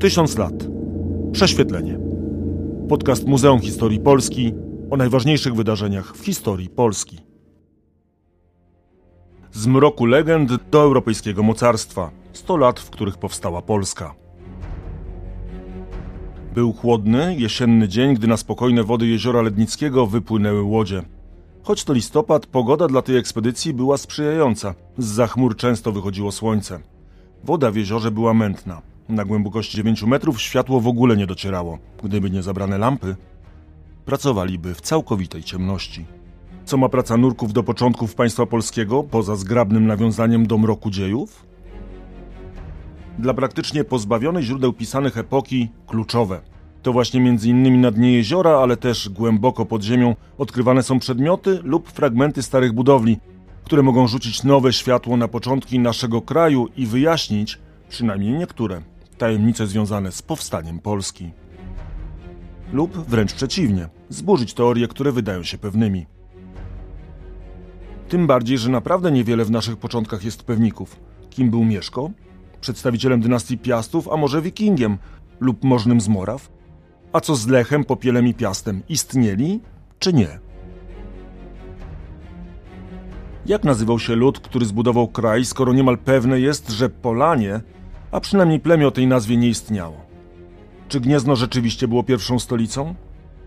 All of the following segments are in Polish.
Tysiąc lat. Prześwietlenie. Podcast Muzeum Historii Polski o najważniejszych wydarzeniach w historii Polski. Z mroku legend do europejskiego mocarstwa. 100 lat, w których powstała Polska. Był chłodny, jesienny dzień, gdy na spokojne wody jeziora Lednickiego wypłynęły łodzie. Choć to listopad, pogoda dla tej ekspedycji była sprzyjająca. Z chmur często wychodziło słońce. Woda w jeziorze była mętna. Na głębokość 9 metrów światło w ogóle nie docierało. Gdyby nie zabrane lampy, pracowaliby w całkowitej ciemności. Co ma praca nurków do początków państwa polskiego, poza zgrabnym nawiązaniem do mroku dziejów? Dla praktycznie pozbawionej źródeł pisanych epoki kluczowe. To właśnie między innymi na dnie jeziora, ale też głęboko pod ziemią odkrywane są przedmioty lub fragmenty starych budowli, które mogą rzucić nowe światło na początki naszego kraju i wyjaśnić, przynajmniej niektóre, tajemnice związane z powstaniem Polski. Lub wręcz przeciwnie, zburzyć teorie, które wydają się pewnymi. Tym bardziej, że naprawdę niewiele w naszych początkach jest pewników. Kim był Mieszko? Przedstawicielem dynastii Piastów, a może wikingiem lub możnym z Moraw? A co z Lechem, Popielem i Piastem? Istnieli czy nie? Jak nazywał się lud, który zbudował kraj, skoro niemal pewne jest, że Polanie, a przynajmniej plemię o tej nazwie nie istniało? Czy Gniezno rzeczywiście było pierwszą stolicą?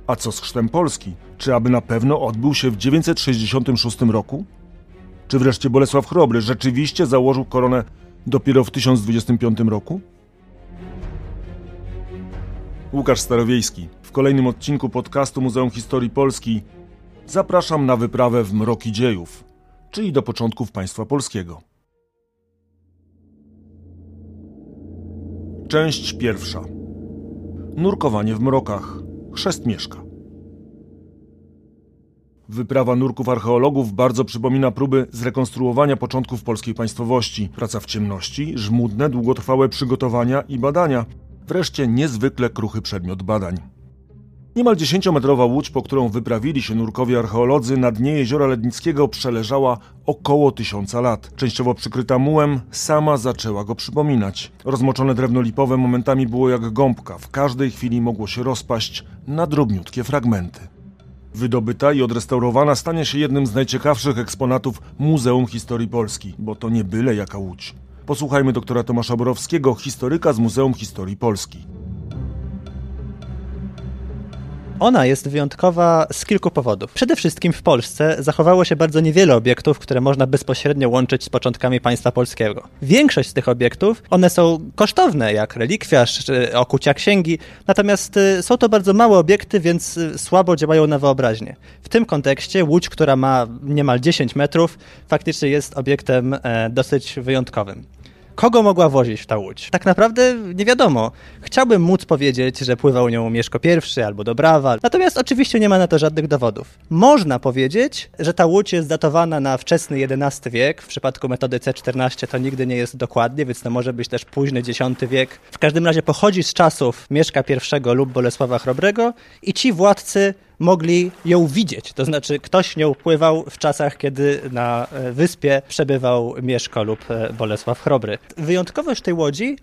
A co z chrztem Polski? Czy aby na pewno odbył się w 966 roku? Czy wreszcie Bolesław Chrobry rzeczywiście założył koronę dopiero w 1025 roku? Łukasz Starowiejski. W kolejnym odcinku podcastu Muzeum Historii Polski zapraszam na wyprawę w mroki dziejów, czyli do początków państwa polskiego. Część pierwsza. Nurkowanie w mrokach. Chrzest Mieszka. Wyprawa nurków archeologów bardzo przypomina próby zrekonstruowania początków polskiej państwowości. Praca w ciemności, żmudne, długotrwałe przygotowania i badania. Wreszcie niezwykle kruchy przedmiot badań. Niemal dziesięciometrowa łódź, po którą wyprawili się nurkowie archeolodzy na dnie jeziora Lednickiego przeleżała około tysiąca lat. Częściowo przykryta mułem, sama zaczęła go przypominać. Rozmoczone drewno lipowe momentami było jak gąbka, w każdej chwili mogło się rozpaść na drobniutkie fragmenty. Wydobyta i odrestaurowana stanie się jednym z najciekawszych eksponatów Muzeum Historii Polski, bo to nie byle jaka łódź. Posłuchajmy doktora Tomasza Borowskiego, historyka z Muzeum Historii Polski. Ona jest wyjątkowa z kilku powodów. Przede wszystkim w Polsce zachowało się bardzo niewiele obiektów, które można bezpośrednio łączyć z początkami państwa polskiego. Większość z tych obiektów, one są kosztowne, jak relikwiarz czy okucia księgi, natomiast y, są to bardzo małe obiekty, więc y, słabo działają na wyobraźnię. W tym kontekście łódź, która ma niemal 10 metrów, faktycznie jest obiektem e, dosyć wyjątkowym. Kogo mogła wozić ta łódź? Tak naprawdę nie wiadomo. Chciałbym móc powiedzieć, że pływał nią Mieszko I albo Dobrawa, natomiast oczywiście nie ma na to żadnych dowodów. Można powiedzieć, że ta łódź jest datowana na wczesny XI wiek. W przypadku metody C14 to nigdy nie jest dokładnie, więc to może być też późny X wiek. W każdym razie pochodzi z czasów Mieszka I lub Bolesława Chrobrego i ci władcy mogli ją widzieć. To znaczy, ktoś nią pływał w czasach, kiedy na e, wyspie przebywał Mieszko lub e, Bolesław Chrobry. Wyjątkowość tej łodzi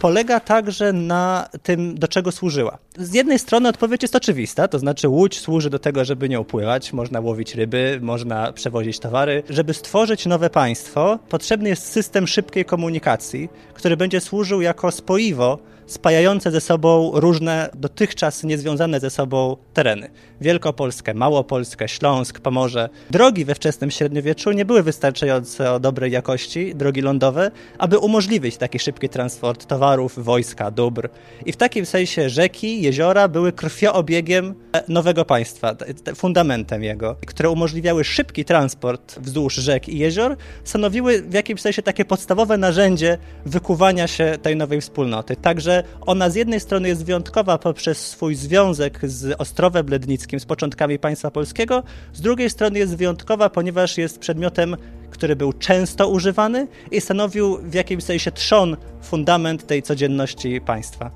polega także na tym, do czego służyła. Z jednej strony odpowiedź jest oczywista, to znaczy łódź służy do tego, żeby nią pływać, można łowić ryby, można przewozić towary. Żeby stworzyć nowe państwo, potrzebny jest system szybkiej komunikacji, który będzie służył jako spoiwo spajające ze sobą różne dotychczas niezwiązane ze sobą tereny. Wielkopolskę, Małopolskę, Śląsk, Pomorze. Drogi we wczesnym średniowieczu nie były wystarczająco dobrej jakości, drogi lądowe, aby umożliwić taki szybki transport towarów, wojska, dóbr. I w takim sensie rzeki, jeziora były krwioobiegiem nowego państwa, fundamentem jego, które umożliwiały szybki transport wzdłuż rzek i jezior, stanowiły w jakimś sensie takie podstawowe narzędzie wykuwania się tej nowej wspólnoty. Także ona z jednej strony jest wyjątkowa poprzez swój związek z Ostrowem Lednickim, z początkami państwa polskiego, z drugiej strony jest wyjątkowa, ponieważ jest przedmiotem, który był często używany i stanowił w jakimś sensie trzon, fundament tej codzienności państwa.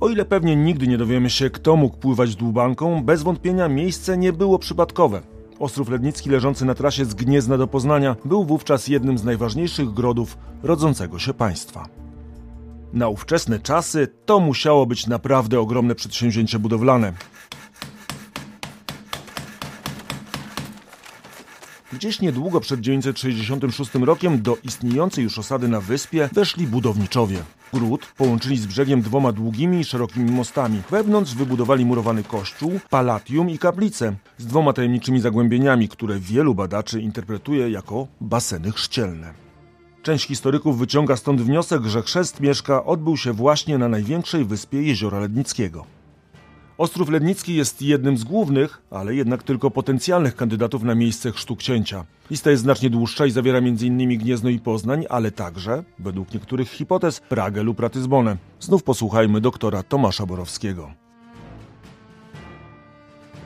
O ile pewnie nigdy nie dowiemy się, kto mógł pływać dłubanką, bez wątpienia miejsce nie było przypadkowe. Ostrów Lednicki leżący na trasie z Gniezna do Poznania był wówczas jednym z najważniejszych grodów rodzącego się państwa. Na ówczesne czasy to musiało być naprawdę ogromne przedsięwzięcie budowlane. Gdzieś niedługo przed 966 rokiem do istniejącej już osady na wyspie weszli budowniczowie. Gród połączyli z brzegiem dwoma długimi i szerokimi mostami. Wewnątrz wybudowali murowany kościół, palatium i kaplicę z dwoma tajemniczymi zagłębieniami, które wielu badaczy interpretuje jako baseny chrzcielne. Część historyków wyciąga stąd wniosek, że chrzest Mieszka odbył się właśnie na największej wyspie Jeziora Lednickiego. Ostrów Lednicki jest jednym z głównych, ale jednak tylko potencjalnych kandydatów na miejsce chrztu księcia. Lista jest znacznie dłuższa i zawiera m.in. Gniezno i Poznań, ale także, według niektórych hipotez, Pragę lub Ratyzbonę. Znów posłuchajmy doktora Tomasza Borowskiego.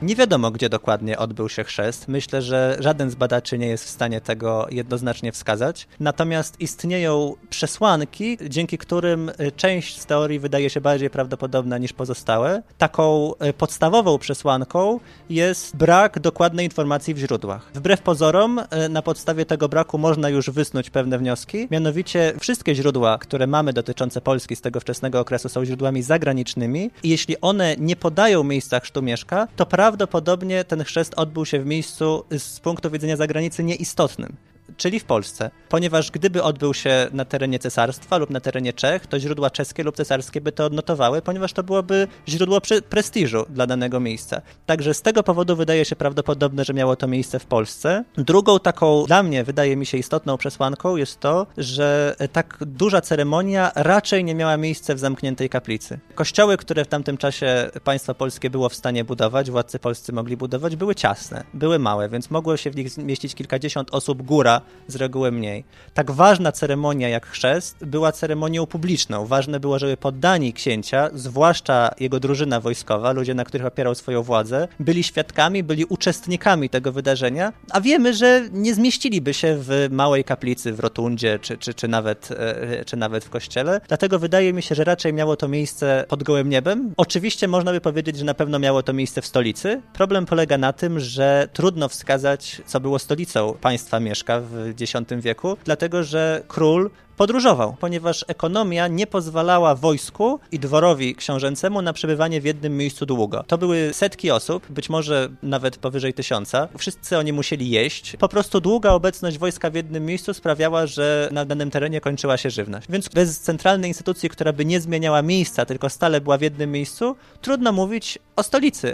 Nie wiadomo, gdzie dokładnie odbył się chrzest. Myślę, że żaden z badaczy nie jest w stanie tego jednoznacznie wskazać. Natomiast istnieją przesłanki, dzięki którym y, część z teorii wydaje się bardziej prawdopodobna niż pozostałe. Taką y, podstawową przesłanką jest brak dokładnej informacji w źródłach. Wbrew pozorom, y, na podstawie tego braku można już wysnuć pewne wnioski. Mianowicie, wszystkie źródła, które mamy dotyczące Polski z tego wczesnego okresu, są źródłami zagranicznymi i jeśli one nie podają miejsca chrztu mieszka, to prawdopodobnie prawdopodobnie ten chrzest odbył się w miejscu z punktu widzenia zagranicy nieistotnym czyli w Polsce. Ponieważ gdyby odbył się na terenie cesarstwa lub na terenie Czech, to źródła czeskie lub cesarskie by to odnotowały, ponieważ to byłoby źródło pre prestiżu dla danego miejsca. Także z tego powodu wydaje się prawdopodobne, że miało to miejsce w Polsce. Drugą taką dla mnie wydaje mi się istotną przesłanką jest to, że tak duża ceremonia raczej nie miała miejsca w zamkniętej kaplicy. Kościoły, które w tamtym czasie państwo polskie było w stanie budować, władcy polscy mogli budować, były ciasne, były małe, więc mogło się w nich zmieścić kilkadziesiąt osób góra, z reguły mniej. Tak ważna ceremonia jak chrzest była ceremonią publiczną. Ważne było, żeby poddani księcia, zwłaszcza jego drużyna wojskowa, ludzie, na których opierał swoją władzę, byli świadkami, byli uczestnikami tego wydarzenia, a wiemy, że nie zmieściliby się w małej kaplicy w rotundzie, czy, czy, czy, nawet, e, czy nawet w kościele. Dlatego wydaje mi się, że raczej miało to miejsce pod gołym niebem. Oczywiście można by powiedzieć, że na pewno miało to miejsce w stolicy. Problem polega na tym, że trudno wskazać, co było stolicą państwa Mieszka w X wieku, dlatego że król podróżował, ponieważ ekonomia nie pozwalała wojsku i dworowi książęcemu na przebywanie w jednym miejscu długo. To były setki osób, być może nawet powyżej tysiąca. Wszyscy oni musieli jeść. Po prostu długa obecność wojska w jednym miejscu sprawiała, że na danym terenie kończyła się żywność. Więc bez centralnej instytucji, która by nie zmieniała miejsca, tylko stale była w jednym miejscu, trudno mówić o stolicy.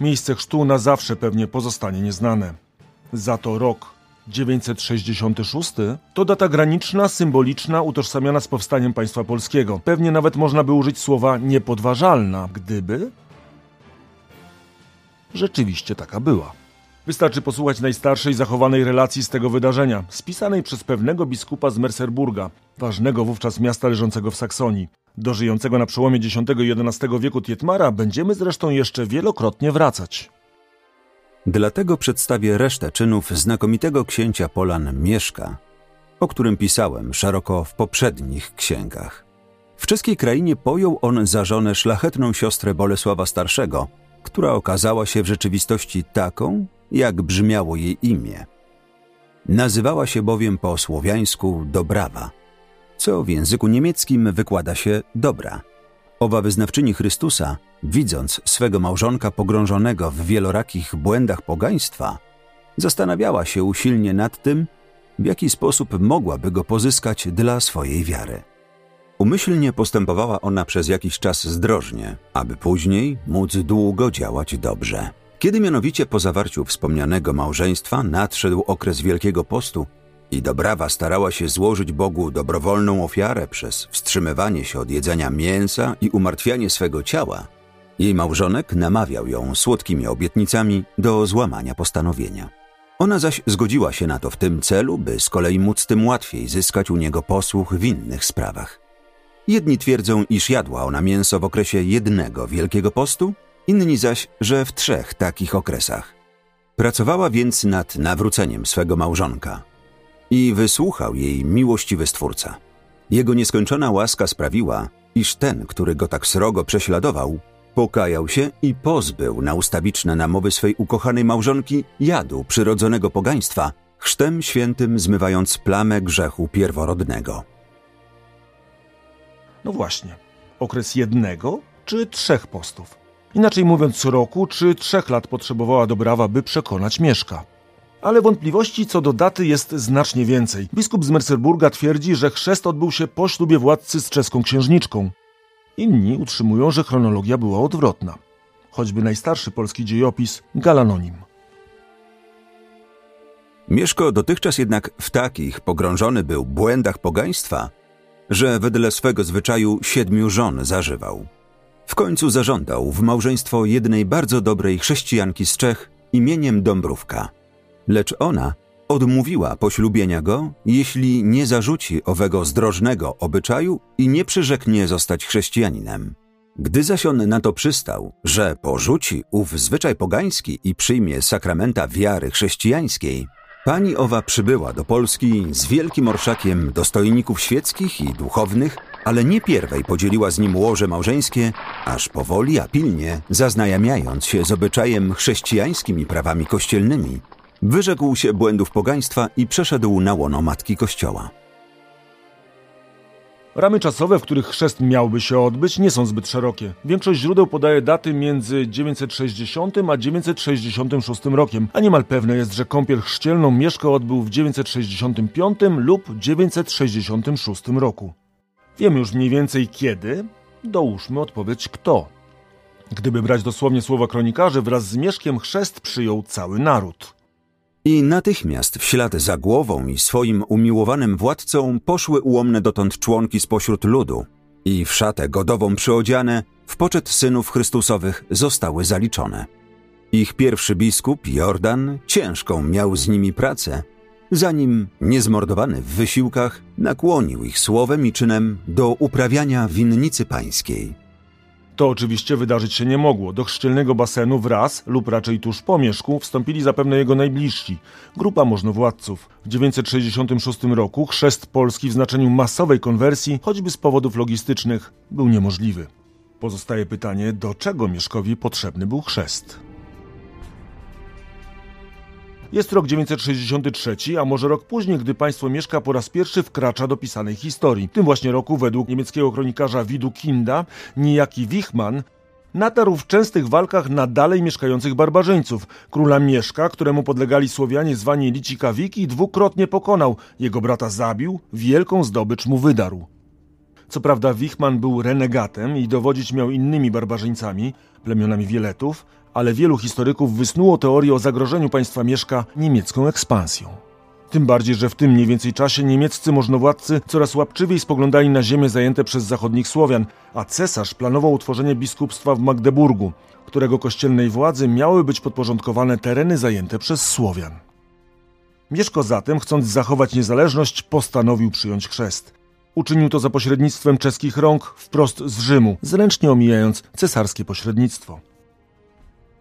Miejsce chrztu na zawsze pewnie pozostanie nieznane. Za to rok 966 to data graniczna, symboliczna, utożsamiana z powstaniem państwa polskiego. Pewnie nawet można by użyć słowa niepodważalna, gdyby rzeczywiście taka była. Wystarczy posłuchać najstarszej zachowanej relacji z tego wydarzenia, spisanej przez pewnego biskupa z Mercerburga, ważnego wówczas miasta leżącego w Saksonii. Do żyjącego na przełomie X i XI wieku Tietmara będziemy zresztą jeszcze wielokrotnie wracać. Dlatego przedstawię resztę czynów znakomitego księcia Polan Mieszka, o którym pisałem szeroko w poprzednich księgach. W czeskiej krainie pojął on za żonę szlachetną siostrę Bolesława Starszego, która okazała się w rzeczywistości taką, jak brzmiało jej imię. Nazywała się bowiem po słowiańsku Dobrawa, co w języku niemieckim wykłada się dobra. Owa wyznawczyni Chrystusa, widząc swego małżonka pogrążonego w wielorakich błędach pogaństwa, zastanawiała się usilnie nad tym, w jaki sposób mogłaby go pozyskać dla swojej wiary. Umyślnie postępowała ona przez jakiś czas zdrożnie, aby później móc długo działać dobrze. Kiedy mianowicie po zawarciu wspomnianego małżeństwa nadszedł okres Wielkiego Postu, i Dobrawa starała się złożyć Bogu dobrowolną ofiarę przez wstrzymywanie się od jedzenia mięsa i umartwianie swego ciała, jej małżonek namawiał ją słodkimi obietnicami do złamania postanowienia. Ona zaś zgodziła się na to w tym celu, by z kolei móc tym łatwiej zyskać u niego posłuch w innych sprawach. Jedni twierdzą, iż jadła ona mięso w okresie jednego Wielkiego Postu, inni zaś, że w trzech takich okresach. Pracowała więc nad nawróceniem swego małżonka – i wysłuchał jej miłościwy Stwórca. Jego nieskończona łaska sprawiła, iż ten, który go tak srogo prześladował, pokajał się i pozbył na ustawiczne namowy swej ukochanej małżonki jadu przyrodzonego pogaństwa, chrztem świętym zmywając plamę grzechu pierworodnego. No właśnie, okres jednego czy trzech postów? Inaczej mówiąc, roku czy trzech lat potrzebowała Dobrawa, by przekonać Mieszka. Ale wątpliwości co do daty jest znacznie więcej. Biskup z Mercerburga twierdzi, że chrzest odbył się po ślubie władcy z czeską księżniczką. Inni utrzymują, że chronologia była odwrotna. Choćby najstarszy polski dziejopis Galanonim. Mieszko dotychczas jednak w takich pogrążony był błędach pogaństwa, że wedle swego zwyczaju siedmiu żon zażywał. W końcu zażądał w małżeństwo jednej bardzo dobrej chrześcijanki z Czech imieniem Dąbrówka. Lecz ona odmówiła poślubienia go, jeśli nie zarzuci owego zdrożnego obyczaju i nie przyrzeknie zostać chrześcijaninem. Gdy zaś on na to przystał, że porzuci ów zwyczaj pogański i przyjmie sakramenta wiary chrześcijańskiej, pani owa przybyła do Polski z wielkim orszakiem dostojników świeckich i duchownych, ale nie pierwej podzieliła z nim łoże małżeńskie, aż powoli, a pilnie, zaznajamiając się z obyczajem chrześcijańskimi prawami kościelnymi, wyrzekł się błędów pogaństwa i przeszedł na łono Matki Kościoła. Ramy czasowe, w których chrzest miałby się odbyć, nie są zbyt szerokie. Większość źródeł podaje daty między 960 a 966 rokiem, a niemal pewne jest, że kąpiel chrzcielną Mieszko odbył w 965 lub 966 roku. Wiemy już mniej więcej kiedy, dołóżmy odpowiedź kto. Gdyby brać dosłownie słowa kronikarzy, wraz z Mieszkiem chrzest przyjął cały naród. I natychmiast w ślad za głową i swoim umiłowanym władcą poszły ułomne dotąd członki spośród ludu i w szatę godową przyodziane w poczet synów Chrystusowych zostały zaliczone. Ich pierwszy biskup, Jordan, ciężką miał z nimi pracę, zanim, niezmordowany w wysiłkach, nakłonił ich słowem i czynem do uprawiania winnicy pańskiej. To oczywiście wydarzyć się nie mogło. Do chrzcielnego basenu wraz, lub raczej tuż po mieszku, wstąpili zapewne jego najbliżsi, grupa możnowładców. W 966 roku chrzest Polski w znaczeniu masowej konwersji, choćby z powodów logistycznych, był niemożliwy. Pozostaje pytanie, do czego Mieszkowi potrzebny był chrzest? Jest rok 963, a może rok później, gdy państwo Mieszka po raz pierwszy wkracza do pisanej historii. W tym właśnie roku, według niemieckiego kronikarza Widukinda, niejaki Wichman natarł w częstych walkach na dalej mieszkających barbarzyńców. Króla Mieszka, któremu podlegali Słowianie zwani Licikawiki, dwukrotnie pokonał, jego brata zabił, wielką zdobycz mu wydarł. Co prawda Wichman był renegatem i dowodzić miał innymi barbarzyńcami, plemionami Wieletów, ale wielu historyków wysnuło teorię o zagrożeniu państwa Mieszka niemiecką ekspansją. Tym bardziej, że w tym mniej więcej czasie niemieccy możnowładcy coraz łapczywiej spoglądali na ziemię zajęte przez zachodnich Słowian, a cesarz planował utworzenie biskupstwa w Magdeburgu, którego kościelnej władzy miały być podporządkowane tereny zajęte przez Słowian. Mieszko zatem, chcąc zachować niezależność, postanowił przyjąć chrzest. Uczynił to za pośrednictwem czeskich rąk wprost z Rzymu, zręcznie omijając cesarskie pośrednictwo.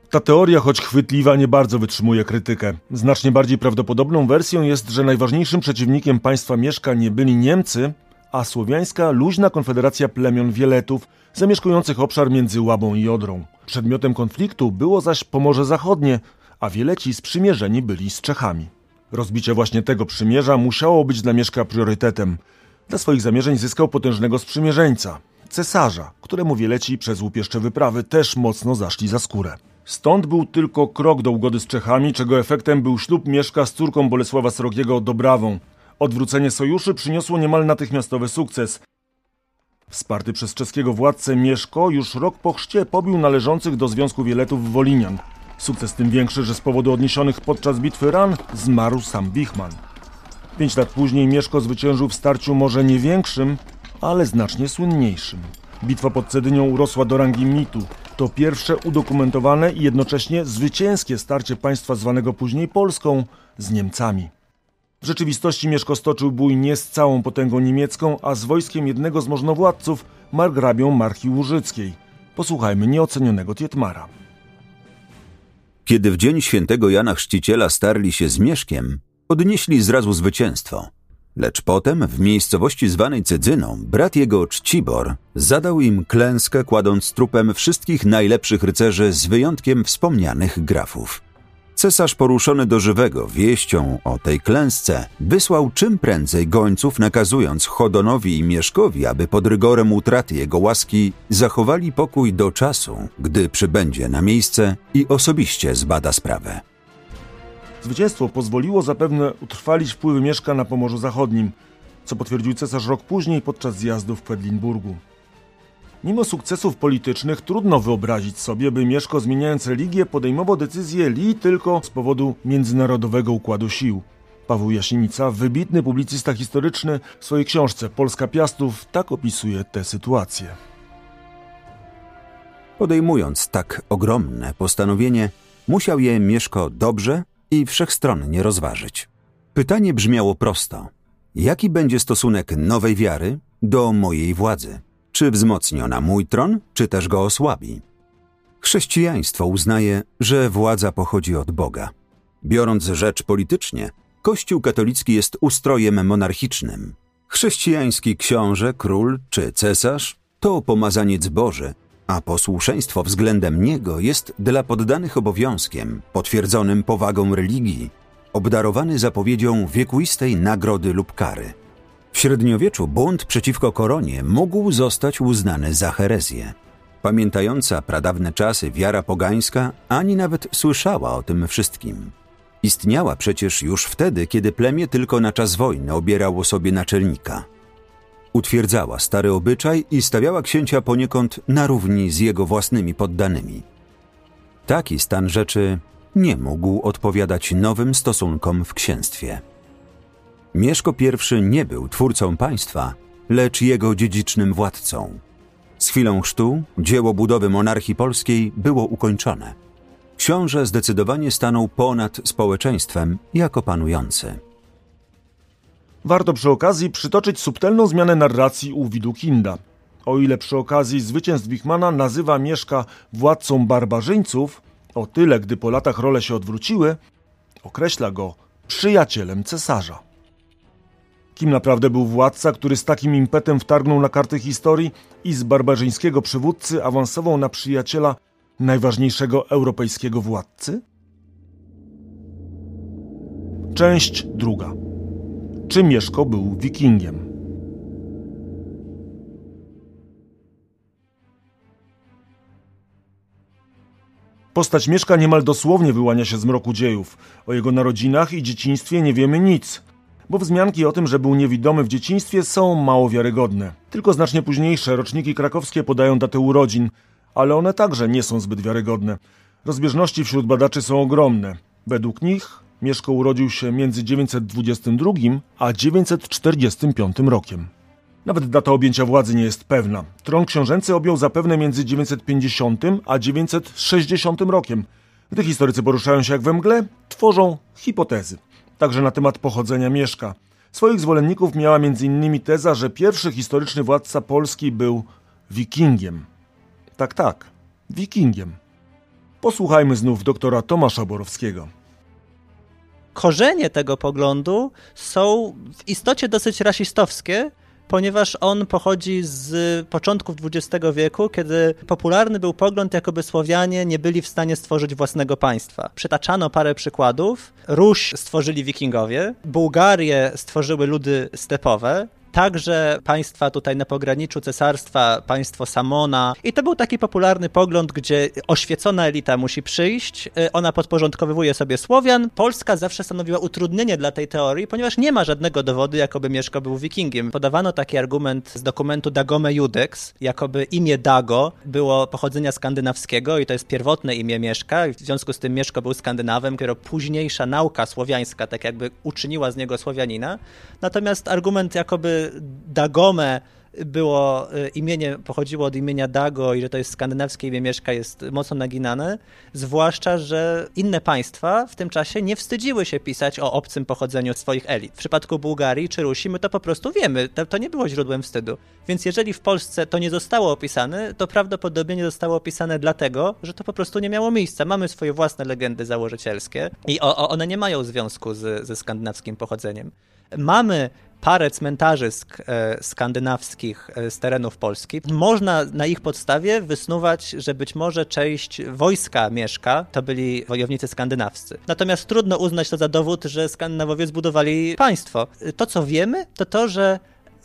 Ta teoria, choć chwytliwa, nie bardzo wytrzymuje krytykę. Znacznie bardziej prawdopodobną wersją jest, że najważniejszym przeciwnikiem państwa Mieszka nie byli Niemcy, a słowiańska luźna konfederacja plemion Wieletów, zamieszkujących obszar między Łabą i Odrą. Przedmiotem konfliktu było zaś Pomorze Zachodnie, a Wieleci sprzymierzeni byli z Czechami. Rozbicie właśnie tego przymierza musiało być dla Mieszka priorytetem. Dla swoich zamierzeń zyskał potężnego sprzymierzeńca, cesarza, któremu Wieleci przez łupieszcze wyprawy też mocno zaszli za skórę. Stąd był tylko krok do ugody z Czechami, czego efektem był ślub Mieszka z córką Bolesława Srogiego Dobrawą. Odwrócenie sojuszu przyniosło niemal natychmiastowy sukces. Wsparty przez czeskiego władcę Mieszko już rok po chrzcie pobił należących do Związku Wieletów Wolinian. Sukces tym większy, że z powodu odniesionych podczas bitwy ran zmarł sam Wichman. Pięć lat później Mieszko zwyciężył w starciu może nie większym, ale znacznie słynniejszym. Bitwa pod Cedynią urosła do rangi mitu. To pierwsze udokumentowane i jednocześnie zwycięskie starcie państwa zwanego później Polską z Niemcami. W rzeczywistości Mieszko stoczył bój nie z całą potęgą niemiecką, a z wojskiem jednego z możnowładców, margrabią Marchi Łużyckiej. Posłuchajmy nieocenionego Tietmara. Kiedy w dzień świętego Jana Chrzciciela starli się z Mieszkiem, odnieśli zrazu zwycięstwo – Lecz potem, w miejscowości zwanej Cydzyną, brat jego Czcibor zadał im klęskę, kładąc trupem wszystkich najlepszych rycerzy z wyjątkiem wspomnianych grafów. Cesarz poruszony do żywego wieścią o tej klęsce wysłał czym prędzej gońców nakazując Chodonowi i Mieszkowi, aby pod rygorem utraty jego łaski zachowali pokój do czasu, gdy przybędzie na miejsce i osobiście zbada sprawę. Zwycięstwo pozwoliło zapewne utrwalić wpływy Mieszka na Pomorzu Zachodnim, co potwierdził cesarz rok później podczas zjazdu w Kwedlinburgu. Mimo sukcesów politycznych trudno wyobrazić sobie, by Mieszko zmieniając religię podejmował decyzje li tylko z powodu międzynarodowego układu sił. Paweł Jasienica, wybitny publicysta historyczny, w swojej książce Polska Piastów tak opisuje tę sytuację. Podejmując tak ogromne postanowienie, musiał je Mieszko dobrze i wszechstronnie rozważyć. Pytanie brzmiało prosto: jaki będzie stosunek nowej wiary do mojej władzy? Czy wzmocni ona mój tron, czy też go osłabi? Chrześcijaństwo uznaje, że władza pochodzi od Boga. Biorąc rzecz politycznie, Kościół katolicki jest ustrojem monarchicznym. Chrześcijański książę, król czy cesarz to pomazaniec Boży, a posłuszeństwo względem niego jest dla poddanych obowiązkiem, potwierdzonym powagą religii, obdarowany zapowiedzią wiekuistej nagrody lub kary. W średniowieczu bunt przeciwko koronie mógł zostać uznany za herezję. Pamiętająca pradawne czasy wiara pogańska ani nawet słyszała o tym wszystkim. Istniała przecież już wtedy, kiedy plemię tylko na czas wojny obierało sobie naczelnika. Utwierdzała stary obyczaj i stawiała księcia poniekąd na równi z jego własnymi poddanymi. Taki stan rzeczy nie mógł odpowiadać nowym stosunkom w księstwie. Mieszko I nie był twórcą państwa, lecz jego dziedzicznym władcą. Z chwilą chrztu dzieło budowy monarchii polskiej było ukończone. Książę zdecydowanie stanął ponad społeczeństwem jako panujący. Warto przy okazji przytoczyć subtelną zmianę narracji u Widukinda. O ile przy okazji zwycięstw Wichmana nazywa Mieszka władcą barbarzyńców, o tyle gdy po latach role się odwróciły, określa go przyjacielem cesarza. Kim naprawdę był władca, który z takim impetem wtargnął na karty historii i z barbarzyńskiego przywódcy awansował na przyjaciela najważniejszego europejskiego władcy? Część druga. Czy Mieszko był wikingiem? Postać Mieszka niemal dosłownie wyłania się z mroku dziejów. O jego narodzinach i dzieciństwie nie wiemy nic bo wzmianki o tym, że był niewidomy w dzieciństwie są mało wiarygodne. Tylko znacznie późniejsze roczniki krakowskie podają datę urodzin, ale one także nie są zbyt wiarygodne. Rozbieżności wśród badaczy są ogromne. Według nich Mieszko urodził się między 922 a 945 rokiem. Nawet data objęcia władzy nie jest pewna. Tron książęcy objął zapewne między 950 a 960 rokiem. Gdy historycy poruszają się jak we mgle, tworzą hipotezy także na temat pochodzenia Mieszka. Swoich zwolenników miała m.in. teza, że pierwszy historyczny władca Polski był wikingiem. Tak, tak, wikingiem. Posłuchajmy znów doktora Tomasza Borowskiego. Korzenie tego poglądu są w istocie dosyć rasistowskie, ponieważ on pochodzi z początków XX wieku, kiedy popularny był pogląd, jakoby Słowianie nie byli w stanie stworzyć własnego państwa. Przytaczano parę przykładów. Ruś stworzyli Wikingowie, Bułgarię stworzyły ludy stepowe, także państwa tutaj na pograniczu cesarstwa, państwo Samona. I to był taki popularny pogląd, gdzie oświecona elita musi przyjść, y, ona podporządkowywuje sobie Słowian. Polska zawsze stanowiła utrudnienie dla tej teorii, ponieważ nie ma żadnego dowodu, jakoby Mieszko był wikingiem. Podawano taki argument z dokumentu Dagome Judex, jakoby imię Dago było pochodzenia skandynawskiego i to jest pierwotne imię Mieszka. W związku z tym Mieszko był Skandynawem, dopiero późniejsza nauka słowiańska tak jakby uczyniła z niego Słowianina. Natomiast argument jakoby Dagome było y, imienie, pochodziło od imienia Dago i że to jest skandynawskie imię Mieszka jest mocno naginane, zwłaszcza, że inne państwa w tym czasie nie wstydziły się pisać o obcym pochodzeniu swoich elit. W przypadku Bułgarii czy Rusi my to po prostu wiemy, to, to nie było źródłem wstydu. Więc jeżeli w Polsce to nie zostało opisane, to prawdopodobnie nie zostało opisane dlatego, że to po prostu nie miało miejsca. Mamy swoje własne legendy założycielskie i o, o, one nie mają związku z, ze skandynawskim pochodzeniem. Mamy parę cmentarzysk e, skandynawskich e, z terenów Polski. Można na ich podstawie wysnuwać, że być może część wojska Mieszka to byli wojownicy skandynawscy. Natomiast trudno uznać to za dowód, że Skandynawowie zbudowali państwo. To, co wiemy, to to, że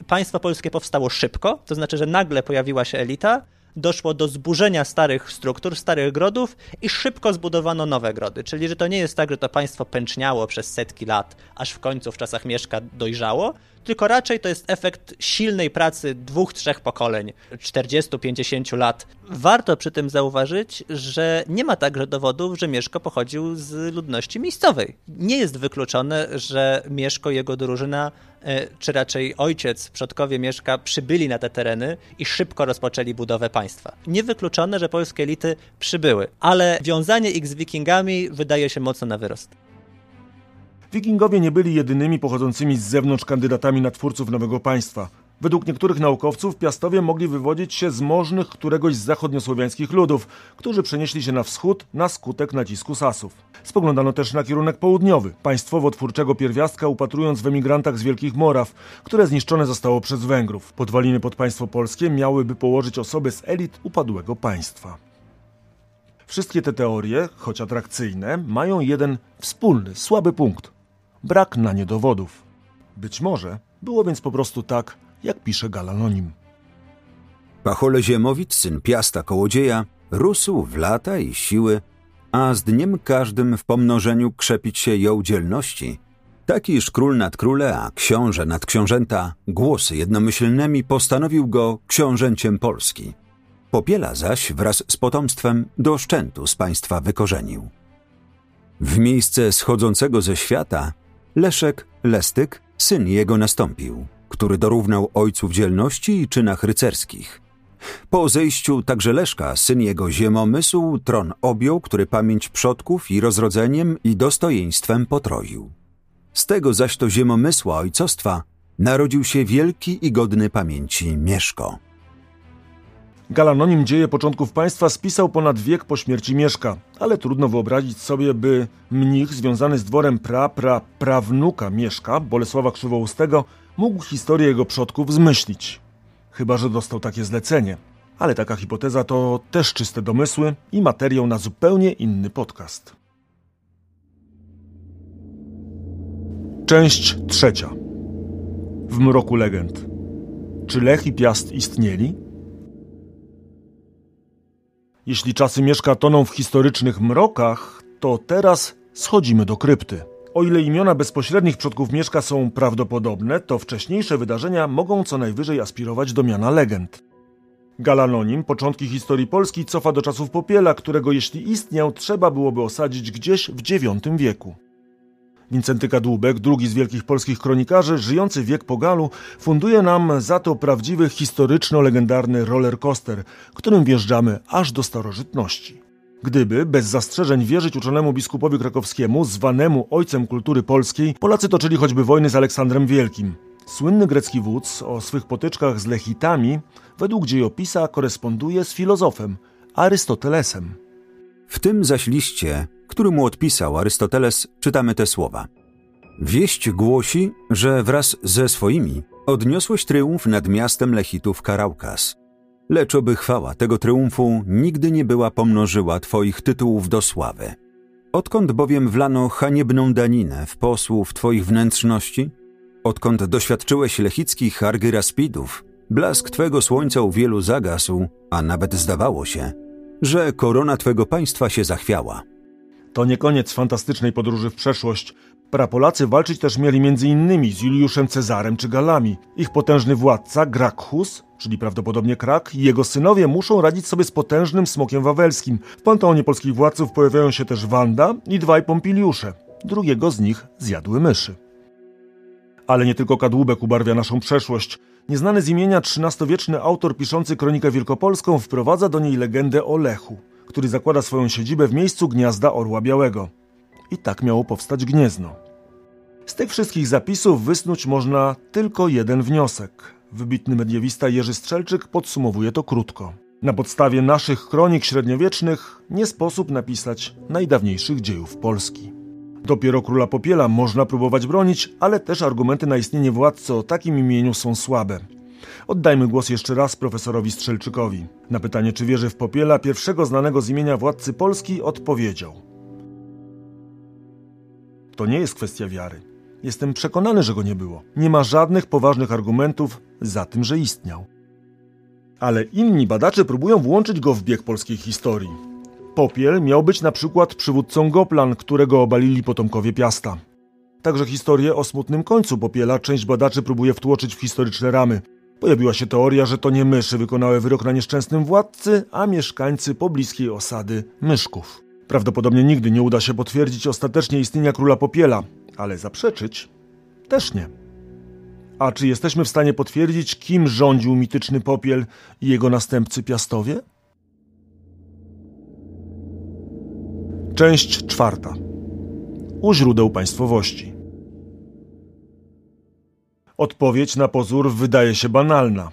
państwo polskie powstało szybko, to znaczy, że nagle pojawiła się elita, doszło do zburzenia starych struktur, starych grodów i szybko zbudowano nowe grody. Czyli, że to nie jest tak, że to państwo pęczniało przez setki lat, aż w końcu w czasach Mieszka dojrzało, tylko raczej to jest efekt silnej pracy dwóch, trzech pokoleń, 40-50 lat. Warto przy tym zauważyć, że nie ma także dowodów, że Mieszko pochodził z ludności miejscowej. Nie jest wykluczone, że Mieszko jego drużyna e, czy raczej ojciec, przodkowie Mieszka przybyli na te tereny i szybko rozpoczęli budowę państwa. Niewykluczone, że polskie elity przybyły, ale wiązanie ich z wikingami wydaje się mocno na wyrost. Wikingowie nie byli jedynymi pochodzącymi z zewnątrz kandydatami na twórców nowego państwa. Według niektórych naukowców Piastowie mogli wywodzić się z możnych któregoś z zachodniosłowiańskich ludów, którzy przenieśli się na wschód na skutek nacisku Sasów. Spoglądano też na kierunek południowy, państwowo-twórczego pierwiastka upatrując w emigrantach z Wielkich Moraw, które zniszczone zostało przez Węgrów. Podwaliny pod państwo polskie miałyby położyć osoby z elit upadłego państwa. Wszystkie te teorie, choć atrakcyjne, mają jeden wspólny, słaby punkt brak na nie dowodów. Być może było więc po prostu tak, jak pisze Galanonim. Pachole Ziemowit, syn Piasta Kołodzieja, rósł w lata i siły, a z dniem każdym w pomnożeniu krzepić się jął dzielności, takiż król nad króle, a książę nad książęta, głosy jednomyślnymi postanowił go książęciem Polski. Popiela zaś wraz z potomstwem do szczętu z państwa wykorzenił. W miejsce schodzącego ze świata Leszek Lestyk, syn jego nastąpił, który dorównał ojcu w dzielności i czynach rycerskich. Po zejściu także Leszka, syn jego ziemomysł, tron objął, który pamięć przodków i rozrodzeniem i dostojeństwem potroił. Z tego zaś to ziemomysła ojcostwa narodził się wielki i godny pamięci Mieszko. Galanonim dzieje początków państwa spisał ponad wiek po śmierci Mieszka, ale trudno wyobrazić sobie, by mnich związany z dworem pra, pra, prawnuka Mieszka, Bolesława Krzywoustego, mógł historię jego przodków zmyślić. Chyba, że dostał takie zlecenie. Ale taka hipoteza to też czyste domysły i materiał na zupełnie inny podcast. Część trzecia. W mroku legend. Czy Lech i Piast istnieli? Jeśli czasy Mieszka toną w historycznych mrokach, to teraz schodzimy do krypty. O ile imiona bezpośrednich przodków Mieszka są prawdopodobne, to wcześniejsze wydarzenia mogą co najwyżej aspirować do miana legend. Galanonim początki historii Polski cofa do czasów Popiela, którego jeśli istniał, trzeba byłoby osadzić gdzieś w IX wieku. Wincenty Kadłubek, drugi z wielkich polskich kronikarzy, żyjący wiek po Galu, funduje nam za to prawdziwy historyczno-legendarny rollercoaster, którym wjeżdżamy aż do starożytności. Gdyby, bez zastrzeżeń, wierzyć uczonemu biskupowi krakowskiemu, zwanemu ojcem kultury polskiej, Polacy toczyli choćby wojny z Aleksandrem Wielkim. Słynny grecki wódz o swych potyczkach z Lechitami, według dziejopisa, koresponduje z filozofem Arystotelesem. W tym zaś liście który mu odpisał Arystoteles, czytamy te słowa. Wieść głosi, że wraz ze swoimi odniosłeś tryumf nad miastem Lechitów Karaukas. Lecz oby chwała tego tryumfu nigdy nie była pomnożyła twoich tytułów do sławy. Odkąd bowiem wlano haniebną daninę w posłów twoich wnętrzności, odkąd doświadczyłeś lechickich argyraspidów, blask twego słońca u wielu zagasł, a nawet zdawało się, że korona twego państwa się zachwiała. To nie koniec fantastycznej podróży w przeszłość. Prapolacy walczyć też mieli m.in. z Juliuszem Cezarem czy Galami. Ich potężny władca, Grakhus, czyli prawdopodobnie Krak, i jego synowie muszą radzić sobie z potężnym smokiem wawelskim. W panteonie polskich władców pojawiają się też Wanda i dwaj Pompiliusze. Drugiego z nich zjadły myszy. Ale nie tylko kadłubek ubarwia naszą przeszłość. Nieznany z imienia XIII-wieczny autor piszący kronikę wielkopolską wprowadza do niej legendę o Lechu który zakłada swoją siedzibę w miejscu gniazda Orła Białego. I tak miało powstać Gniezno. Z tych wszystkich zapisów wysnuć można tylko jeden wniosek. Wybitny mediewista Jerzy Strzelczyk podsumowuje to krótko. Na podstawie naszych kronik średniowiecznych nie sposób napisać najdawniejszych dziejów Polski. Dopiero króla Popiela można próbować bronić, ale też argumenty na istnienie władcy o takim imieniu są słabe. Oddajmy głos jeszcze raz profesorowi Strzelczykowi. Na pytanie, czy wierzy w Popiela, pierwszego znanego z imienia władcy Polski odpowiedział. To nie jest kwestia wiary. Jestem przekonany, że go nie było. Nie ma żadnych poważnych argumentów za tym, że istniał. Ale inni badacze próbują włączyć go w bieg polskiej historii. Popiel miał być na przykład przywódcą Goplan, którego obalili potomkowie Piasta. Także historię o smutnym końcu Popiela część badaczy próbuje wtłoczyć w historyczne ramy. Pojawiła się teoria, że to nie myszy wykonały wyrok na nieszczęsnym władcy, a mieszkańcy pobliskiej osady Myszków. Prawdopodobnie nigdy nie uda się potwierdzić ostatecznie istnienia króla Popiela, ale zaprzeczyć też nie. A czy jesteśmy w stanie potwierdzić, kim rządził mityczny Popiel i jego następcy Piastowie? Część czwarta. U źródeł państwowości. Odpowiedź na pozór wydaje się banalna.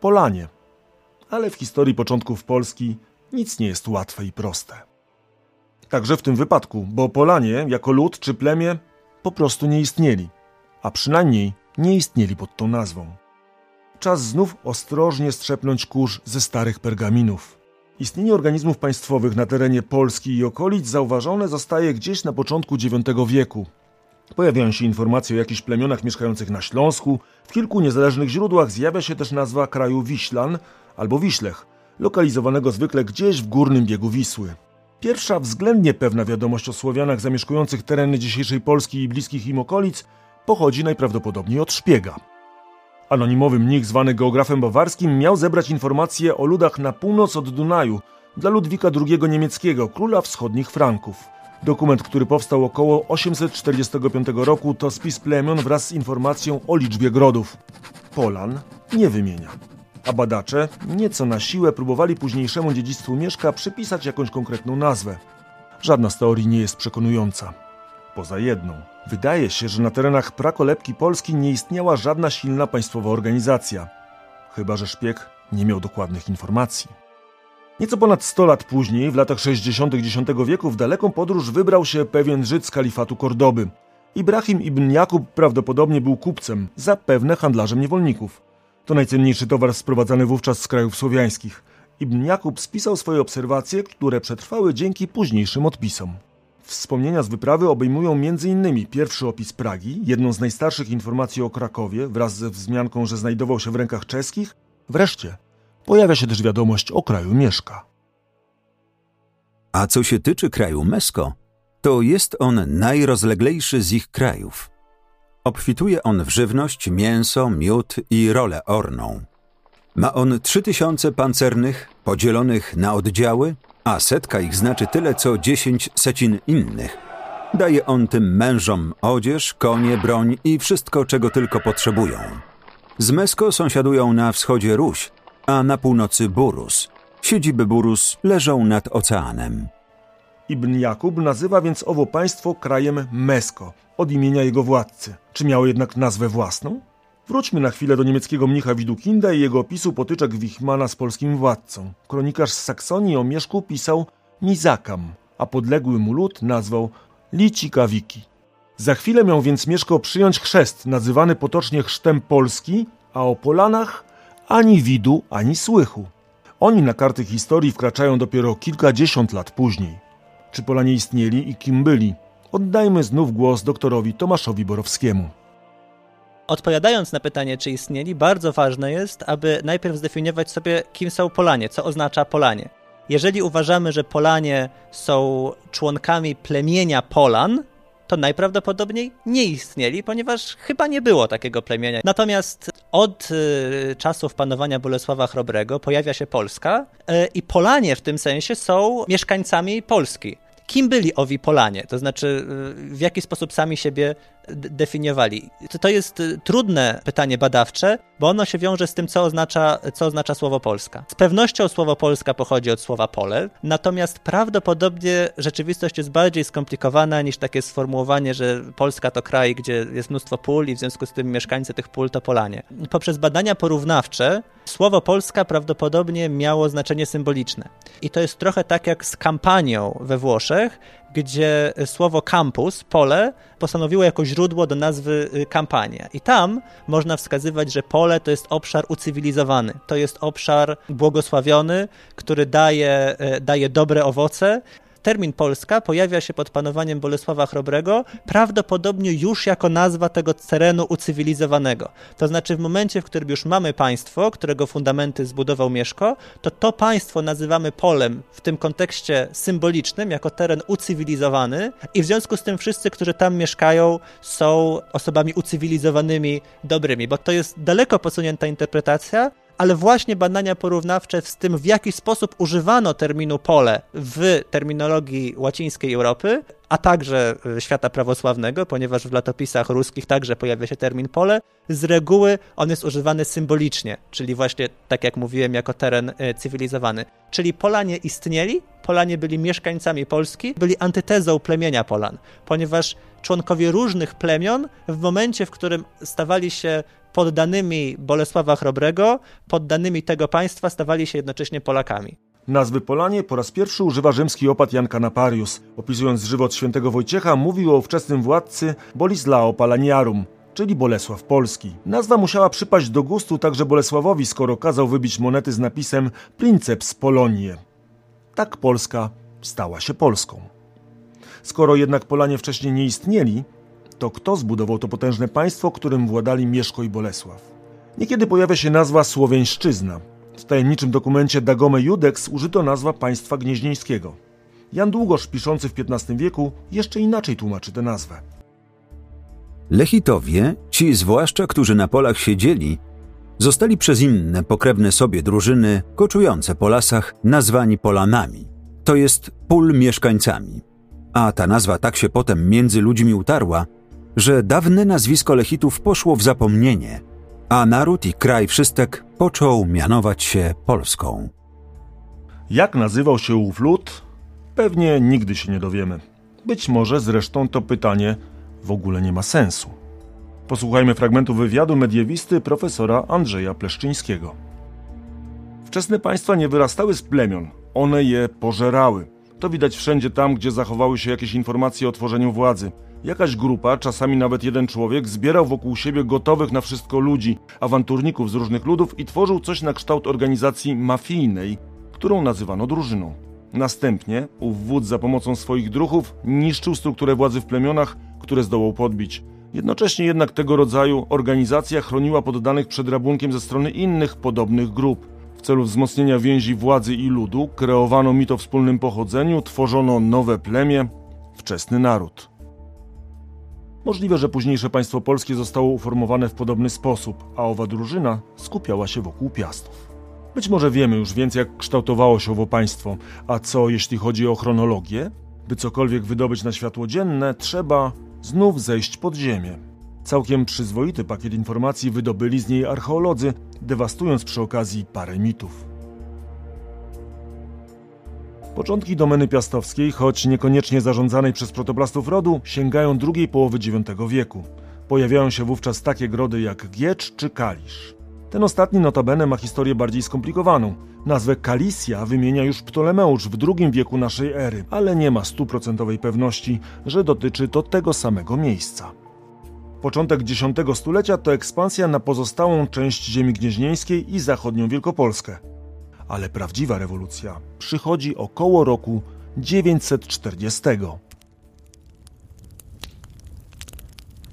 Polanie. Ale w historii początków Polski nic nie jest łatwe i proste. Także w tym wypadku, bo Polanie jako lud czy plemię po prostu nie istnieli, a przynajmniej nie istnieli pod tą nazwą. Czas znów ostrożnie strzepnąć kurz ze starych pergaminów. Istnienie organizmów państwowych na terenie Polski i okolic zauważone zostaje gdzieś na początku IX wieku. Pojawiają się informacje o jakichś plemionach mieszkających na Śląsku. W kilku niezależnych źródłach zjawia się też nazwa kraju Wiślan albo Wiślech, lokalizowanego zwykle gdzieś w górnym biegu Wisły. Pierwsza względnie pewna wiadomość o Słowianach zamieszkujących tereny dzisiejszej Polski i bliskich im okolic pochodzi najprawdopodobniej od szpiega. Anonimowy mnich zwany geografem bawarskim miał zebrać informacje o ludach na północ od Dunaju dla Ludwika II niemieckiego, króla wschodnich Franków. Dokument, który powstał około 845 roku, to spis plemion wraz z informacją o liczbie grodów. Polan nie wymienia. A badacze nieco na siłę próbowali późniejszemu dziedzictwu Mieszka przypisać jakąś konkretną nazwę. Żadna z teorii nie jest przekonująca. Poza jedną. Wydaje się, że na terenach prakolebki Polski nie istniała żadna silna państwowa organizacja. Chyba, że szpieg nie miał dokładnych informacji. Nieco ponad 100 lat później, w latach 60. X wieku, w daleką podróż wybrał się pewien Żyd z kalifatu Kordoby. Ibrahim ibn Jakub prawdopodobnie był kupcem, zapewne handlarzem niewolników. To najcenniejszy towar sprowadzany wówczas z krajów słowiańskich. Ibn Jakub spisał swoje obserwacje, które przetrwały dzięki późniejszym odpisom. Wspomnienia z wyprawy obejmują m.in. pierwszy opis Pragi, jedną z najstarszych informacji o Krakowie, wraz ze wzmianką, że znajdował się w rękach czeskich. Wreszcie pojawia się też wiadomość o kraju Mieszka. A co się tyczy kraju Mesko, to jest on najrozleglejszy z ich krajów. Obfituje on w żywność, mięso, miód i rolę orną. Ma on trzy tysiące pancernych, podzielonych na oddziały, a setka ich znaczy tyle co dziesięć secin innych. Daje on tym mężom odzież, konie, broń i wszystko, czego tylko potrzebują. Z Mesko sąsiadują na wschodzie Ruś, a na północy Burus. Siedziby Burus leżą nad oceanem. Ibn Jakub nazywa więc owo państwo krajem Mesko, od imienia jego władcy. Czy miało jednak nazwę własną? Wróćmy na chwilę do niemieckiego mnicha Widukinda i jego opisu potyczek Wichmana z polskim władcą. Kronikarz z Saksonii o Mieszku pisał Mizakam, a podległy mu lud nazwał Licikawiki. Za chwilę miał więc Mieszko przyjąć chrzest, nazywany potocznie chrztem Polski, a o Polanach ani widu, ani słychu. Oni na karty historii wkraczają dopiero kilkadziesiąt lat później. Czy Polanie istnieli i kim byli? Oddajmy znów głos doktorowi Tomaszowi Borowskiemu. Odpowiadając na pytanie, czy istnieli, bardzo ważne jest, aby najpierw zdefiniować sobie, kim są Polanie, co oznacza Polanie. Jeżeli uważamy, że Polanie są członkami plemienia Polan, to najprawdopodobniej nie istnieli, ponieważ chyba nie było takiego plemienia. Natomiast od y, czasów panowania Bolesława Chrobrego pojawia się Polska y, i Polanie w tym sensie są mieszkańcami Polski. Kim byli owi Polanie? To znaczy, y, w jaki sposób sami siebie definiowali? To jest y, trudne pytanie badawcze, bo ono się wiąże z tym, co oznacza, co oznacza słowo Polska. Z pewnością słowo Polska pochodzi od słowa pole, natomiast prawdopodobnie rzeczywistość jest bardziej skomplikowana niż takie sformułowanie, że Polska to kraj, gdzie jest mnóstwo pól i w związku z tym mieszkańcy tych pól to Polanie. Poprzez badania porównawcze słowo Polska prawdopodobnie miało znaczenie symboliczne. I to jest trochę tak jak z kampanią we Włoszech, gdzie słowo campus, pole, postanowiło jako źródło do nazwy y, kampania. I tam można wskazywać, że pole to jest obszar ucywilizowany, to jest obszar błogosławiony, który daje, y, daje dobre owoce termin Polska pojawia się pod panowaniem Bolesława Chrobrego prawdopodobnie już jako nazwa tego terenu ucywilizowanego. To znaczy w momencie, w którym już mamy państwo, którego fundamenty zbudował Mieszko, to to państwo nazywamy polem w tym kontekście symbolicznym jako teren ucywilizowany i w związku z tym wszyscy, którzy tam mieszkają są osobami ucywilizowanymi, dobrymi, bo to jest daleko posunięta interpretacja, ale właśnie badania porównawcze z tym, w jaki sposób używano terminu pole w terminologii łacińskiej Europy, a także e, świata prawosławnego, ponieważ w latopisach ruskich także pojawia się termin pole, z reguły on jest używany symbolicznie, czyli właśnie, tak jak mówiłem, jako teren e, cywilizowany. Czyli Polanie istnieli, Polanie byli mieszkańcami Polski, byli antytezą plemienia Polan, ponieważ członkowie różnych plemion w momencie, w którym stawali się poddanymi Bolesława Chrobrego, poddanymi tego państwa stawali się jednocześnie Polakami. Nazwy Polanie po raz pierwszy używa rzymski opat Jan Kanaparius. Opisując żywot świętego Wojciecha, mówił o ówczesnym władcy Bolislao Palaniarum, czyli Bolesław Polski. Nazwa musiała przypaść do gustu także Bolesławowi, skoro kazał wybić monety z napisem Princeps Polonie. Tak Polska stała się Polską. Skoro jednak Polanie wcześniej nie istnieli, to kto zbudował to potężne państwo, którym władali Mieszko i Bolesław? Niekiedy pojawia się nazwa Słowiańszczyzna. W tajemniczym dokumencie Dagome Judex użyto nazwa państwa gnieźnieńskiego. Jan Długosz, piszący w XV wieku, jeszcze inaczej tłumaczy tę nazwę. Lechitowie, ci zwłaszcza, którzy na polach siedzieli, zostali przez inne pokrewne sobie drużyny koczujące po lasach nazwani Polanami, to jest pól mieszkańcami. A ta nazwa tak się potem między ludźmi utarła, że dawne nazwisko Lechitów poszło w zapomnienie, a naród i kraj wszystek począł mianować się Polską. Jak nazywał się ów lud? Pewnie nigdy się nie dowiemy. Być może zresztą to pytanie w ogóle nie ma sensu. Posłuchajmy fragmentu wywiadu mediewisty profesora Andrzeja Pleszczyńskiego. Wczesne państwa nie wyrastały z plemion, one je pożerały. To widać wszędzie tam, gdzie zachowały się jakieś informacje o tworzeniu władzy. Jakaś grupa, czasami nawet jeden człowiek, zbierał wokół siebie gotowych na wszystko ludzi, awanturników z różnych ludów i tworzył coś na kształt organizacji mafijnej, którą nazywano drużyną. Następnie ów wódz za pomocą swoich druhów niszczył strukturę władzy w plemionach, które zdołał podbić. Jednocześnie jednak tego rodzaju organizacja chroniła poddanych przed rabunkiem ze strony innych podobnych grup. W celu wzmocnienia więzi władzy i ludu kreowano mit o wspólnym pochodzeniu, tworzono nowe plemię, wczesny naród. Możliwe, że późniejsze państwo polskie zostało uformowane w podobny sposób, a owa drużyna skupiała się wokół Piastów. Być może wiemy już więcej, jak kształtowało się owo państwo, a co jeśli chodzi o chronologię? By cokolwiek wydobyć na światło dzienne, trzeba znów zejść pod ziemię. Całkiem przyzwoity pakiet informacji wydobyli z niej archeolodzy, dewastując przy okazji parę mitów. Początki domeny piastowskiej, choć niekoniecznie zarządzanej przez protoplastów rodu, sięgają drugiej połowy IX wieku. Pojawiają się wówczas takie grody jak Giecz czy Kalisz. Ten ostatni notabene ma historię bardziej skomplikowaną. Nazwę Kalisja wymienia już Ptolemeusz w II wieku naszej ery, ale nie ma stuprocentowej pewności, że dotyczy to tego samego miejsca. Początek X stulecia to ekspansja na pozostałą część ziemi gnieźnieńskiej i zachodnią Wielkopolskę ale prawdziwa rewolucja przychodzi około roku 940.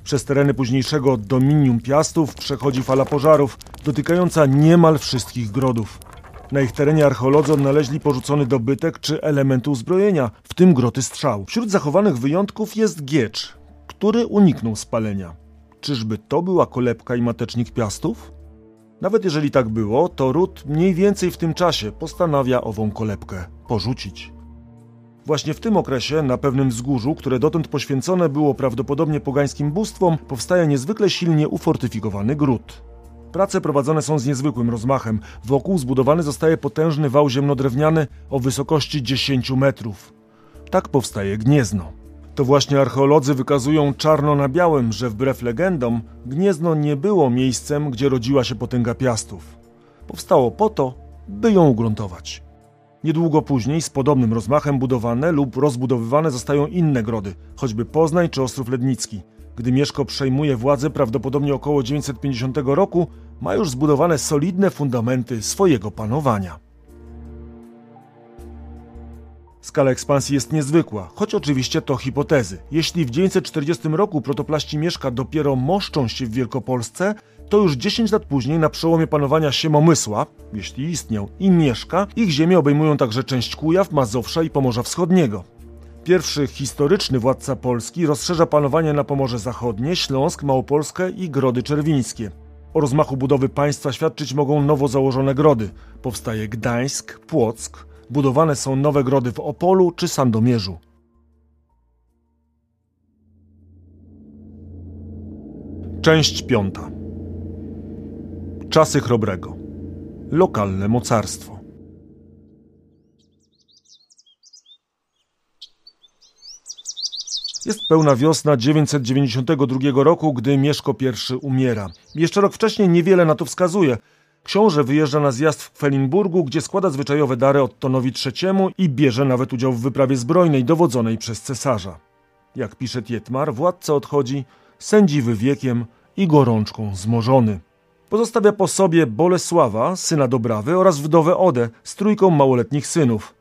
Przez tereny późniejszego dominium Piastów przechodzi fala pożarów, dotykająca niemal wszystkich grodów. Na ich terenie archeolodzy odnaleźli porzucony dobytek czy elementy uzbrojenia, w tym groty strzał. Wśród zachowanych wyjątków jest giecz, który uniknął spalenia. Czyżby to była kolebka i matecznik Piastów? Nawet jeżeli tak było, to ród mniej więcej w tym czasie postanawia ową kolebkę porzucić. Właśnie w tym okresie, na pewnym wzgórzu, które dotąd poświęcone było prawdopodobnie pogańskim bóstwom, powstaje niezwykle silnie ufortyfikowany gród. Prace prowadzone są z niezwykłym rozmachem. Wokół zbudowany zostaje potężny wał ziemnodrewniany o wysokości 10 metrów. Tak powstaje Gniezno. To właśnie archeolodzy wykazują czarno na białym, że wbrew legendom Gniezno nie było miejscem, gdzie rodziła się potęga Piastów. Powstało po to, by ją ugruntować. Niedługo później z podobnym rozmachem budowane lub rozbudowywane zostają inne grody, choćby Poznań czy Ostrów Lednicki. Gdy Mieszko przejmuje władzę prawdopodobnie około 950 roku, ma już zbudowane solidne fundamenty swojego panowania. Skala ekspansji jest niezwykła, choć oczywiście to hipotezy. Jeśli w 940 roku protoplaści Mieszka dopiero moszczą się w Wielkopolsce, to już 10 lat później na przełomie panowania Siemomysła, jeśli istniał, i Mieszka, ich ziemię obejmują także część Kujaw, Mazowsza i Pomorza Wschodniego. Pierwszy historyczny władca Polski rozszerza panowanie na Pomorze Zachodnie, Śląsk, Małopolskę i Grody Czerwińskie. O rozmachu budowy państwa świadczyć mogą nowo założone grody. Powstaje Gdańsk, Płock, budowane są nowe grody w Opolu czy Sandomierzu. Część piąta. Czasy Chrobrego. Lokalne mocarstwo. Jest pełna wiosna 992 roku, gdy Mieszko I umiera. Jeszcze rok wcześniej niewiele na to wskazuje. Książę wyjeżdża na zjazd w Kwelinburgu, gdzie składa zwyczajowe dary Ottonowi III i bierze nawet udział w wyprawie zbrojnej dowodzonej przez cesarza. Jak pisze Tietmar, władca odchodzi sędziwy wiekiem i gorączką zmożony. Pozostawia po sobie Bolesława, syna Dobrawy oraz wdowę Odę z trójką małoletnich synów.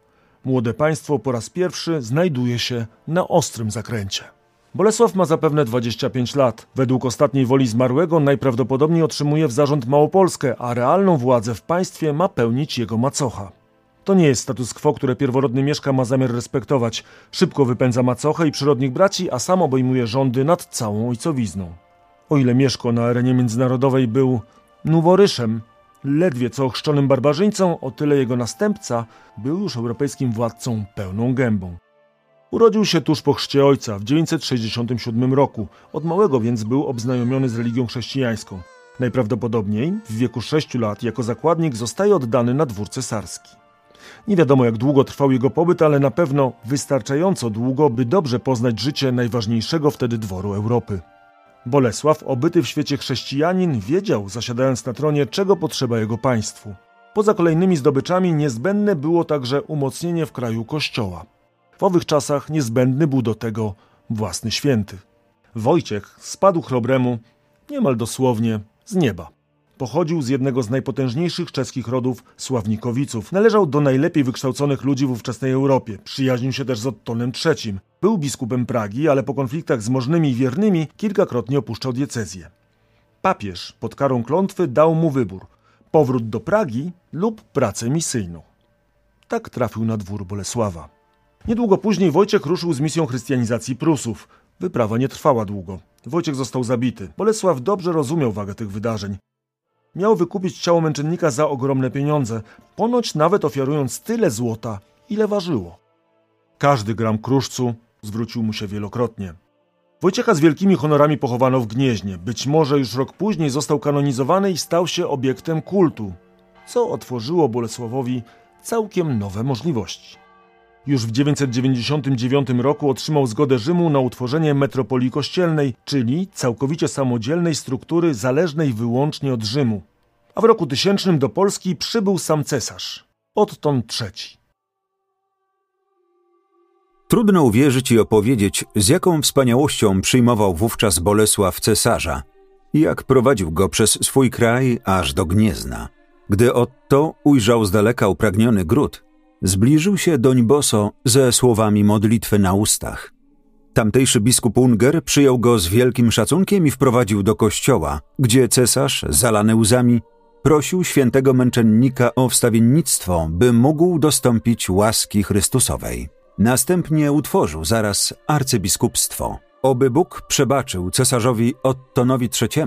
Młode państwo po raz pierwszy znajduje się na ostrym zakręcie. Bolesław ma zapewne 25 lat. Według ostatniej woli zmarłego najprawdopodobniej otrzymuje w zarząd Małopolskę, a realną władzę w państwie ma pełnić jego macocha. To nie jest status quo, które pierworodny Mieszka ma zamiar respektować. Szybko wypędza macochę i przyrodnich braci, a sam obejmuje rządy nad całą ojcowizną. O ile Mieszko na arenie międzynarodowej był noworyszem, ledwie co ochrzczonym barbarzyńcą, o tyle jego następca był już europejskim władcą pełną gębą. Urodził się tuż po chrzcie ojca w 967 roku, od małego więc był obznajomiony z religią chrześcijańską. Najprawdopodobniej w wieku 6 lat jako zakładnik zostaje oddany na dwór cesarski. Nie wiadomo jak długo trwał jego pobyt, ale na pewno wystarczająco długo, by dobrze poznać życie najważniejszego wtedy dworu Europy. Bolesław, obyty w świecie chrześcijanin, wiedział, zasiadając na tronie, czego potrzeba jego państwu. Poza kolejnymi zdobyczami niezbędne było także umocnienie w kraju kościoła. W owych czasach niezbędny był do tego własny święty. Wojciech spadł chrobremu niemal dosłownie z nieba. Pochodził z jednego z najpotężniejszych czeskich rodów Sławnikowiców. Należał do najlepiej wykształconych ludzi w ówczesnej Europie. Przyjaźnił się też z Ottonem III. Był biskupem Pragi, ale po konfliktach z możnymi i wiernymi kilkakrotnie opuszczał diecezję. Papież pod karą klątwy dał mu wybór: powrót do Pragi lub pracę misyjną. Tak trafił na dwór Bolesława. Niedługo później Wojciech ruszył z misją chrystianizacji Prusów. Wyprawa nie trwała długo. Wojciech został zabity. Bolesław dobrze rozumiał wagę tych wydarzeń. Miał wykupić ciało męczennika za ogromne pieniądze, ponoć nawet ofiarując tyle złota, ile ważyło. Każdy gram kruszcu zwrócił mu się wielokrotnie. Wojciecha z wielkimi honorami pochowano w Gnieźnie. Być może już rok później został kanonizowany i stał się obiektem kultu, co otworzyło Bolesławowi całkiem nowe możliwości. Już w 999 roku otrzymał zgodę Rzymu na utworzenie metropolii kościelnej, czyli całkowicie samodzielnej struktury zależnej wyłącznie od Rzymu. A w roku tysięcznym do Polski przybył sam cesarz, Otton III. Trudno uwierzyć i opowiedzieć, z jaką wspaniałością przyjmował wówczas Bolesław cesarza i jak prowadził go przez swój kraj aż do Gniezna. Gdy Otto ujrzał z daleka upragniony gród, Zbliżył się doń boso ze słowami modlitwy na ustach. Tamtejszy biskup Unger przyjął go z wielkim szacunkiem i wprowadził do kościoła, gdzie cesarz, zalany łzami, prosił świętego męczennika o wstawiennictwo, by mógł dostąpić łaski Chrystusowej. Następnie utworzył zaraz arcybiskupstwo. Oby Bóg przebaczył cesarzowi Ottonowi III,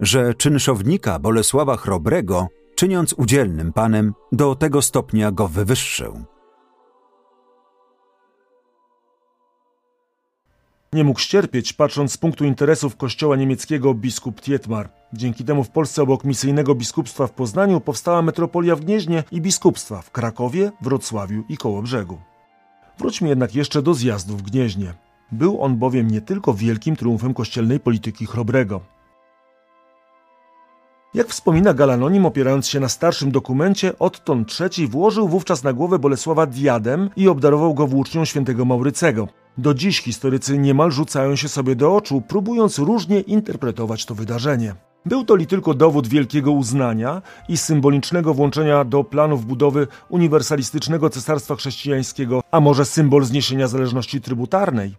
że czynszownika Bolesława Chrobrego czyniąc udzielnym panem, do tego stopnia go wywyższył. Nie mógł ścierpieć, patrząc z punktu interesów kościoła niemieckiego biskup Tietmar. Dzięki temu w Polsce obok misyjnego biskupstwa w Poznaniu powstała metropolia w Gnieźnie i biskupstwa w Krakowie, Wrocławiu i Kołobrzegu. Wróćmy jednak jeszcze do zjazdu w Gnieźnie. Był on bowiem nie tylko wielkim triumfem kościelnej polityki Chrobrego. Jak wspomina Galanonim, opierając się na starszym dokumencie, Otton III włożył wówczas na głowę Bolesława diadem i obdarował go włócznią świętego Maurycego. Do dziś historycy niemal rzucają się sobie do oczu, próbując różnie interpretować to wydarzenie. Był to li tylko dowód wielkiego uznania i symbolicznego włączenia do planów budowy uniwersalistycznego cesarstwa chrześcijańskiego, a może symbol zniesienia zależności trybutarnej?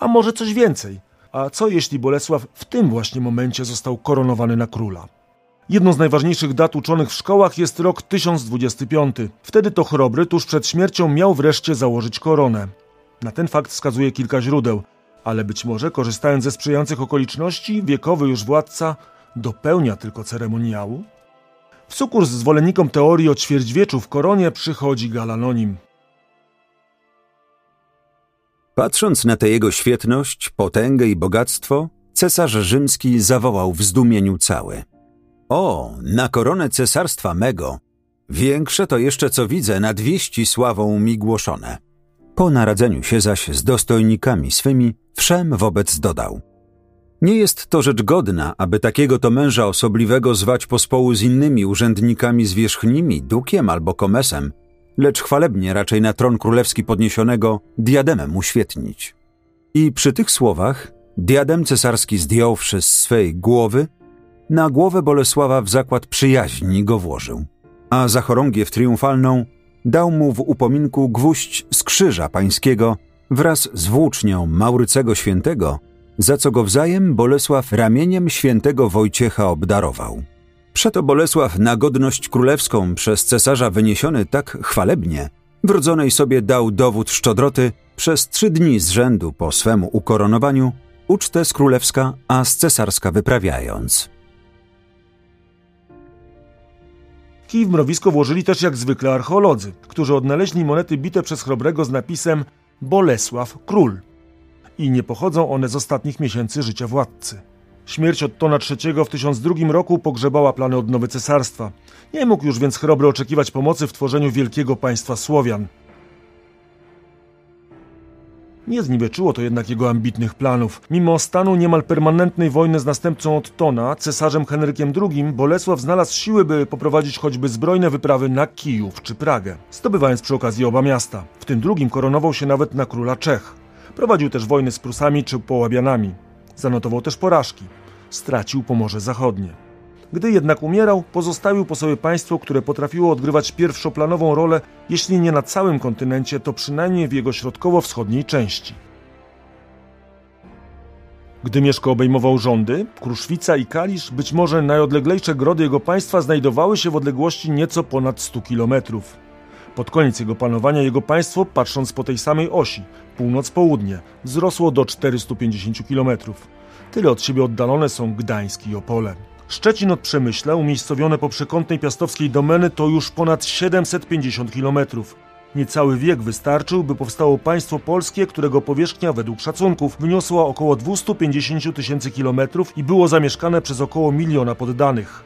A może coś więcej? A co jeśli Bolesław w tym właśnie momencie został koronowany na króla? Jedną z najważniejszych dat uczonych w szkołach jest rok 1025. Wtedy to Chrobry tuż przed śmiercią miał wreszcie założyć koronę. Na ten fakt wskazuje kilka źródeł, ale być może korzystając ze sprzyjających okoliczności, wiekowy już władca dopełnia tylko ceremoniału? W sukurs zwolennikom teorii o ćwierćwieczu w koronie przychodzi Galanonim. Patrząc na tę jego świetność, potęgę i bogactwo, cesarz rzymski zawołał w zdumieniu cały. O, na koronę cesarstwa mego! Większe to jeszcze co widzę nad wieści sławą mi głoszone. Po naradzeniu się zaś z dostojnikami swymi, wszem wobec dodał. Nie jest to rzecz godna, aby takiego to męża osobliwego zwać pospołu z innymi urzędnikami zwierzchnimi, dukiem albo komesem, lecz chwalebnie raczej na tron królewski podniesionego diademem uświetnić. I przy tych słowach diadem cesarski zdjąwszy z swej głowy, na głowę Bolesława w zakład przyjaźni go włożył, a za chorągiew triumfalną dał mu w upominku gwóźdź z krzyża pańskiego wraz z włócznią Maurycego Świętego, za co go wzajem Bolesław ramieniem świętego Wojciecha obdarował. Przeto Bolesław na godność królewską przez cesarza wyniesiony tak chwalebnie, wrodzonej sobie dał dowód szczodroty przez trzy dni z rzędu po swemu ukoronowaniu, ucztę z królewska, a z cesarska wyprawiając. Kij w mrowisko włożyli też jak zwykle archeolodzy, którzy odnaleźli monety bite przez Chrobrego z napisem Bolesław Król. I nie pochodzą one z ostatnich miesięcy życia władcy. Śmierć Ottona III w 1002 roku pogrzebała plany odnowy cesarstwa. Nie mógł już więc Chrobry oczekiwać pomocy w tworzeniu wielkiego państwa Słowian. Nie zniweczyło to jednak jego ambitnych planów. Mimo stanu niemal permanentnej wojny z następcą Ottona, cesarzem Henrykiem II, Bolesław znalazł siły, by poprowadzić choćby zbrojne wyprawy na Kijów czy Pragę, zdobywając przy okazji oba miasta. W tym drugim koronował się nawet na króla Czech. Prowadził też wojny z Prusami czy Połabianami. Zanotował też porażki. Stracił Pomorze Zachodnie. Gdy jednak umierał, pozostawił po sobie państwo, które potrafiło odgrywać pierwszoplanową rolę, jeśli nie na całym kontynencie, to przynajmniej w jego środkowo-wschodniej części. Gdy Mieszko obejmował rządy, Kruszwica i Kalisz, być może najodleglejsze grody jego państwa znajdowały się w odległości nieco ponad 100 kilometrów. Pod koniec jego panowania jego państwo, patrząc po tej samej osi, północ-południe, wzrosło do 450 kilometrów. Tyle od siebie oddalone są Gdańsk i Opole. Szczecin od Przemyśla, umiejscowione po przekątnej piastowskiej domeny, to już ponad 750 kilometrów. Niecały wiek wystarczył, by powstało państwo polskie, którego powierzchnia według szacunków wyniosła około 250 tysięcy kilometrów i było zamieszkane przez około miliona poddanych.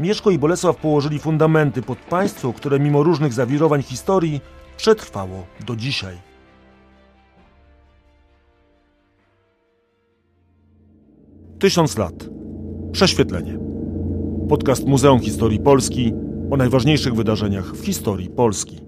Mieszko i Bolesław położyli fundamenty pod państwo, które mimo różnych zawirowań historii przetrwało do dzisiaj. Tysiąc lat. Prześwietlenie. Podcast Muzeum Historii Polski o najważniejszych wydarzeniach w historii Polski.